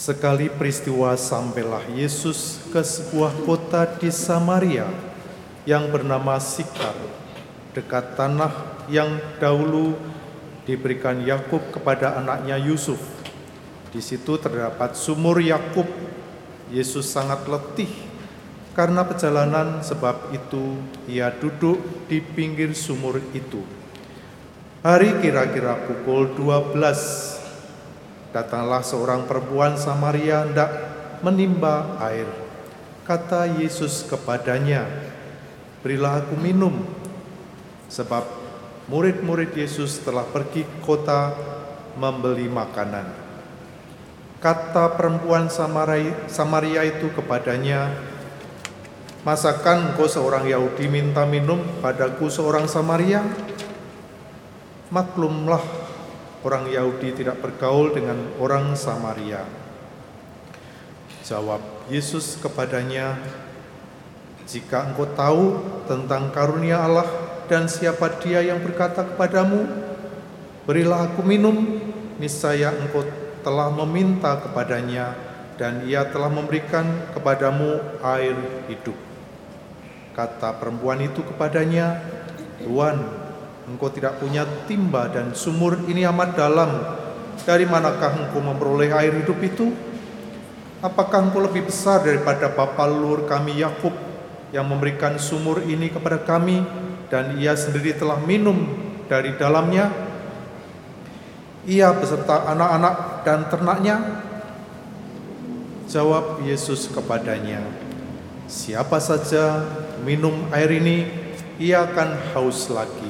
Sekali peristiwa sampailah Yesus ke sebuah kota di Samaria yang bernama Sikar, dekat tanah yang dahulu diberikan Yakub kepada anaknya Yusuf. Di situ terdapat sumur Yakub. Yesus sangat letih karena perjalanan, sebab itu ia duduk di pinggir sumur itu. Hari kira-kira pukul 12 Datanglah seorang perempuan Samaria hendak menimba air. Kata Yesus kepadanya, "Berilah aku minum." Sebab murid-murid Yesus telah pergi ke kota membeli makanan. Kata perempuan Samaria, itu kepadanya, "Masakan engkau seorang Yahudi minta minum padaku seorang Samaria?" Maklumlah orang Yahudi tidak bergaul dengan orang Samaria. Jawab Yesus kepadanya, "Jika engkau tahu tentang karunia Allah dan siapa Dia yang berkata kepadamu, 'Berilah aku minum,' niscaya engkau telah meminta kepadanya, dan Ia telah memberikan kepadamu air hidup." Kata perempuan itu kepadanya, "Tuan, Engkau tidak punya timba dan sumur ini amat dalam. Dari manakah engkau memperoleh air hidup itu? Apakah engkau lebih besar daripada bapa lur kami Yakub yang memberikan sumur ini kepada kami dan ia sendiri telah minum dari dalamnya? Ia beserta anak-anak dan ternaknya? Jawab Yesus kepadanya, Siapa saja minum air ini, ia akan haus lagi.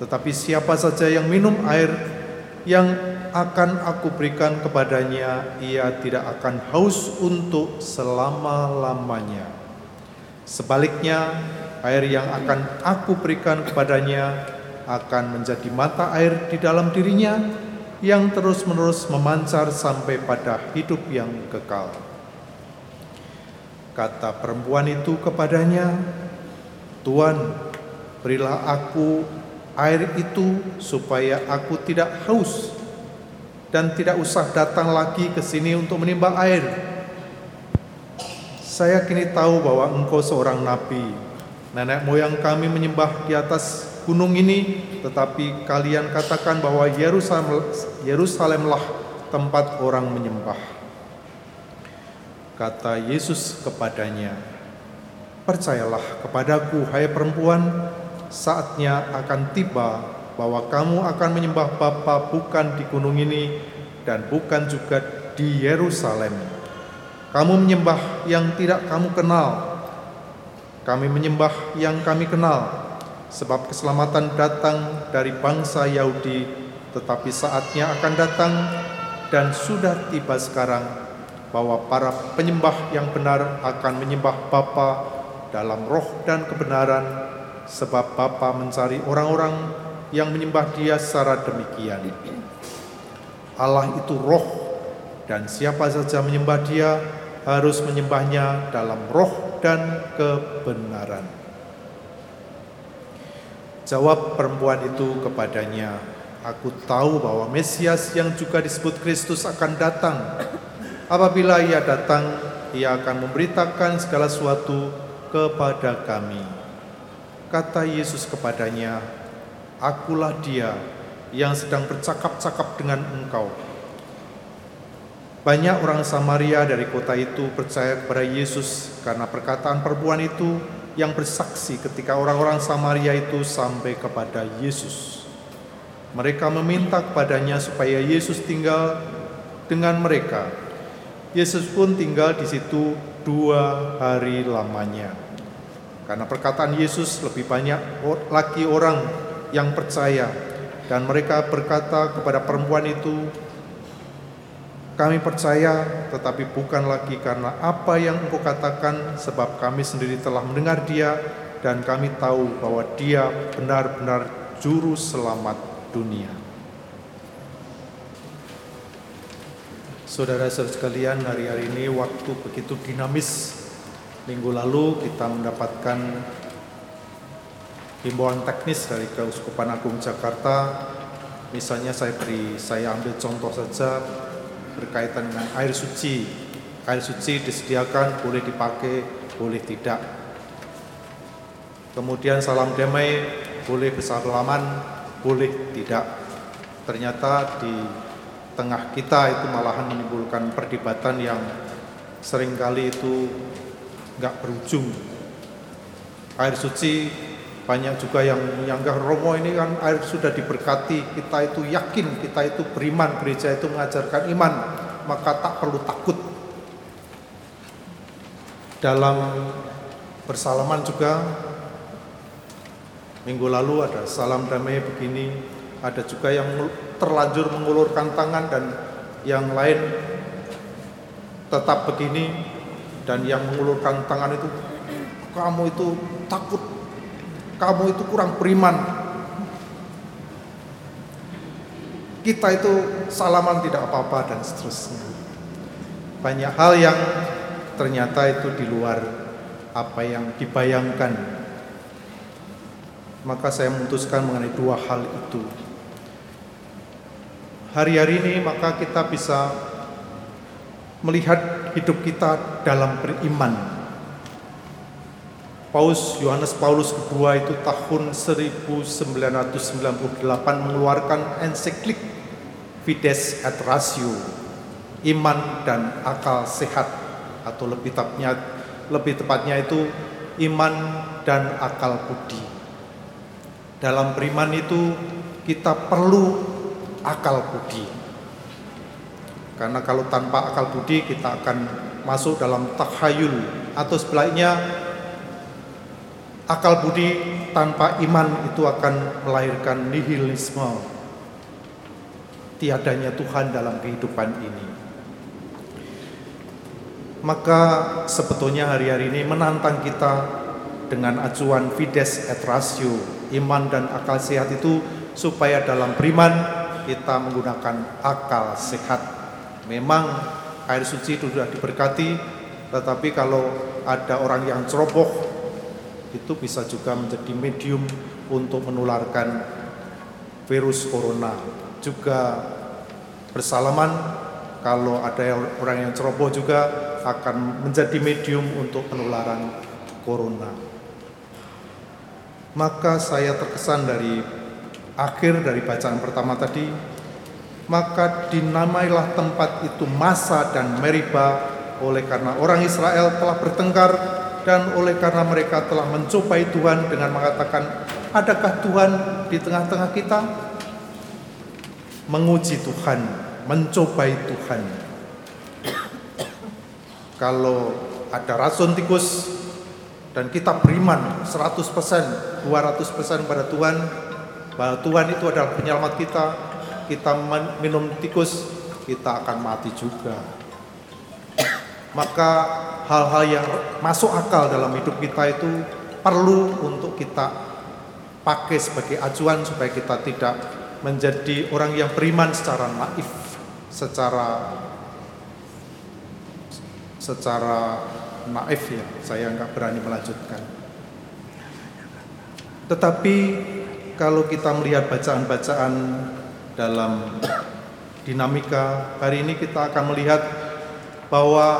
Tetapi siapa saja yang minum air yang akan aku berikan kepadanya, ia tidak akan haus untuk selama-lamanya. Sebaliknya, air yang akan aku berikan kepadanya akan menjadi mata air di dalam dirinya yang terus-menerus memancar sampai pada hidup yang kekal. Kata perempuan itu kepadanya, "Tuan, berilah aku air itu supaya aku tidak haus dan tidak usah datang lagi ke sini untuk menimbang air. Saya kini tahu bahwa engkau seorang nabi. Nenek moyang kami menyembah di atas gunung ini, tetapi kalian katakan bahwa Yerusalem Yerusalemlah tempat orang menyembah. Kata Yesus kepadanya, "Percayalah kepadaku, hai perempuan, saatnya akan tiba bahwa kamu akan menyembah Bapa bukan di gunung ini dan bukan juga di Yerusalem. Kamu menyembah yang tidak kamu kenal. Kami menyembah yang kami kenal. Sebab keselamatan datang dari bangsa Yahudi, tetapi saatnya akan datang dan sudah tiba sekarang bahwa para penyembah yang benar akan menyembah Bapa dalam roh dan kebenaran sebab Bapa mencari orang-orang yang menyembah Dia secara demikian. Allah itu roh dan siapa saja menyembah Dia harus menyembahnya dalam roh dan kebenaran. Jawab perempuan itu kepadanya, Aku tahu bahwa Mesias yang juga disebut Kristus akan datang. Apabila ia datang, ia akan memberitakan segala sesuatu kepada kami. Kata Yesus kepadanya, Akulah dia yang sedang bercakap-cakap dengan engkau. Banyak orang Samaria dari kota itu percaya kepada Yesus karena perkataan perempuan itu yang bersaksi ketika orang-orang Samaria itu sampai kepada Yesus. Mereka meminta kepadanya supaya Yesus tinggal dengan mereka. Yesus pun tinggal di situ dua hari lamanya. Karena perkataan Yesus lebih banyak lagi orang yang percaya dan mereka berkata kepada perempuan itu, kami percaya tetapi bukan lagi karena apa yang engkau katakan sebab kami sendiri telah mendengar dia dan kami tahu bahwa dia benar-benar juru selamat dunia. Saudara-saudara sekalian, hari-hari ini waktu begitu dinamis Minggu lalu kita mendapatkan himbauan teknis dari Keuskupan Agung Jakarta. Misalnya saya beri, saya ambil contoh saja berkaitan dengan air suci. Air suci disediakan, boleh dipakai, boleh tidak. Kemudian salam damai, boleh bersalaman, boleh tidak. Ternyata di tengah kita itu malahan menimbulkan perdebatan yang sering kali itu nggak berujung. Air suci banyak juga yang menyanggah Romo ini kan air sudah diberkati, kita itu yakin, kita itu beriman, gereja itu mengajarkan iman, maka tak perlu takut. Dalam bersalaman juga minggu lalu ada salam damai begini, ada juga yang terlanjur mengulurkan tangan dan yang lain tetap begini dan yang mengulurkan tangan itu kamu itu takut kamu itu kurang beriman. Kita itu salaman tidak apa-apa dan seterusnya. Banyak hal yang ternyata itu di luar apa yang dibayangkan. Maka saya memutuskan mengenai dua hal itu. Hari-hari ini maka kita bisa melihat hidup kita dalam beriman Paus Yohanes Paulus II itu tahun 1998 mengeluarkan ensiklik Fides et Ratio, iman dan akal sehat atau lebih tepatnya lebih tepatnya itu iman dan akal budi. Dalam beriman itu kita perlu akal budi. Karena kalau tanpa akal budi kita akan masuk dalam takhayul atau sebaliknya Akal budi tanpa iman itu akan melahirkan nihilisme. Tiadanya Tuhan dalam kehidupan ini. Maka sebetulnya hari-hari ini menantang kita dengan acuan fides et ratio, iman dan akal sehat itu supaya dalam beriman kita menggunakan akal sehat. Memang air suci itu sudah diberkati, tetapi kalau ada orang yang ceroboh itu bisa juga menjadi medium untuk menularkan virus corona. Juga bersalaman kalau ada orang yang ceroboh juga akan menjadi medium untuk penularan corona. Maka saya terkesan dari akhir dari bacaan pertama tadi, maka dinamailah tempat itu masa dan meriba oleh karena orang Israel telah bertengkar dan oleh karena mereka telah mencobai Tuhan dengan mengatakan, adakah Tuhan di tengah-tengah kita? Menguji Tuhan, mencobai Tuhan. Kalau ada racun tikus dan kita beriman 100%, 200% pada Tuhan, bahwa Tuhan itu adalah penyelamat kita, kita minum tikus, kita akan mati juga. Maka hal-hal yang masuk akal dalam hidup kita itu perlu untuk kita pakai sebagai acuan supaya kita tidak menjadi orang yang beriman secara naif, secara secara naif ya, saya nggak berani melanjutkan. Tetapi kalau kita melihat bacaan-bacaan dalam dinamika hari ini kita akan melihat bahwa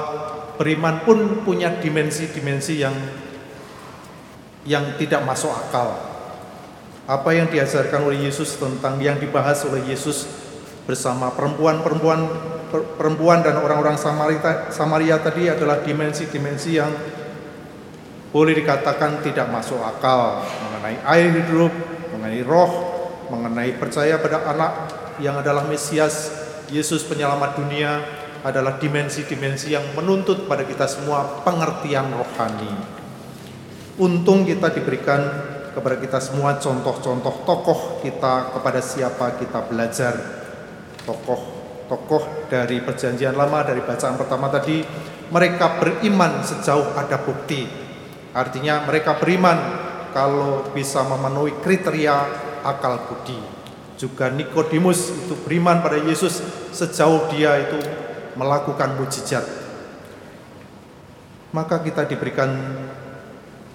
beriman pun punya dimensi-dimensi yang yang tidak masuk akal. Apa yang diajarkan oleh Yesus tentang yang dibahas oleh Yesus bersama perempuan-perempuan perempuan dan orang-orang Samaria, Samaria tadi adalah dimensi-dimensi yang boleh dikatakan tidak masuk akal mengenai air hidup, mengenai roh, mengenai percaya pada anak yang adalah Mesias, Yesus penyelamat dunia, adalah dimensi-dimensi yang menuntut pada kita semua pengertian rohani. Untung kita diberikan kepada kita semua contoh-contoh tokoh kita kepada siapa kita belajar. Tokoh-tokoh dari perjanjian lama dari bacaan pertama tadi mereka beriman sejauh ada bukti. Artinya mereka beriman kalau bisa memenuhi kriteria akal budi. Juga Nikodemus itu beriman pada Yesus sejauh dia itu melakukan mujizat. Maka kita diberikan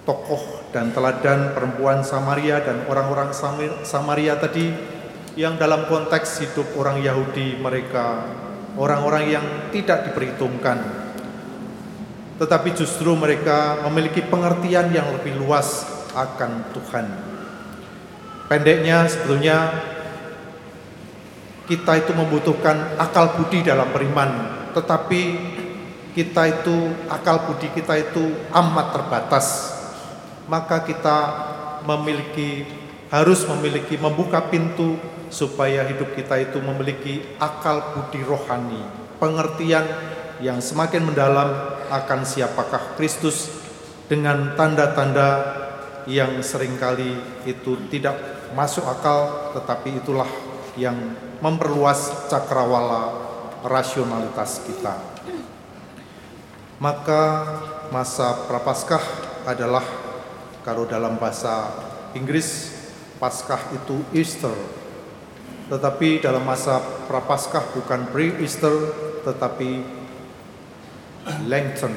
tokoh dan teladan perempuan Samaria dan orang-orang Samaria tadi yang dalam konteks hidup orang Yahudi mereka orang-orang yang tidak diperhitungkan, tetapi justru mereka memiliki pengertian yang lebih luas akan Tuhan. Pendeknya, sebetulnya kita itu membutuhkan akal budi dalam beriman, tetapi kita itu akal budi kita itu amat terbatas. Maka kita memiliki harus memiliki membuka pintu supaya hidup kita itu memiliki akal budi rohani, pengertian yang semakin mendalam akan siapakah Kristus dengan tanda-tanda yang sering kali itu tidak masuk akal tetapi itulah yang memperluas cakrawala rasionalitas kita. Maka masa prapaskah adalah kalau dalam bahasa Inggris Paskah itu Easter tetapi dalam masa prapaskah bukan pre-Easter tetapi Lenten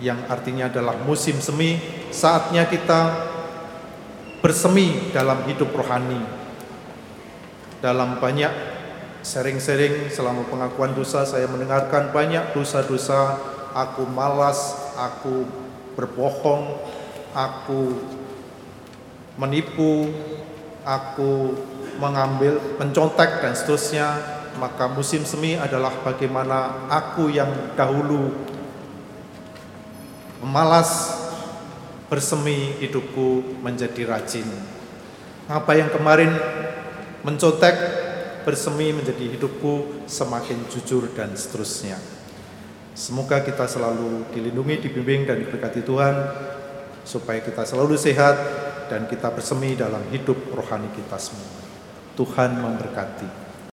yang artinya adalah musim semi saatnya kita bersemi dalam hidup rohani dalam banyak sering-sering selama pengakuan dosa. Saya mendengarkan banyak dosa-dosa. Aku malas aku berbohong aku menipu aku mengambil, mencontek dan seterusnya, maka musim semi adalah bagaimana aku yang dahulu malas bersemi hidupku menjadi rajin. Apa yang kemarin mencontek bersemi menjadi hidupku semakin jujur dan seterusnya. Semoga kita selalu dilindungi, dibimbing dan diberkati Tuhan supaya kita selalu sehat dan kita bersemi dalam hidup rohani kita semua. Tuhan memberkati.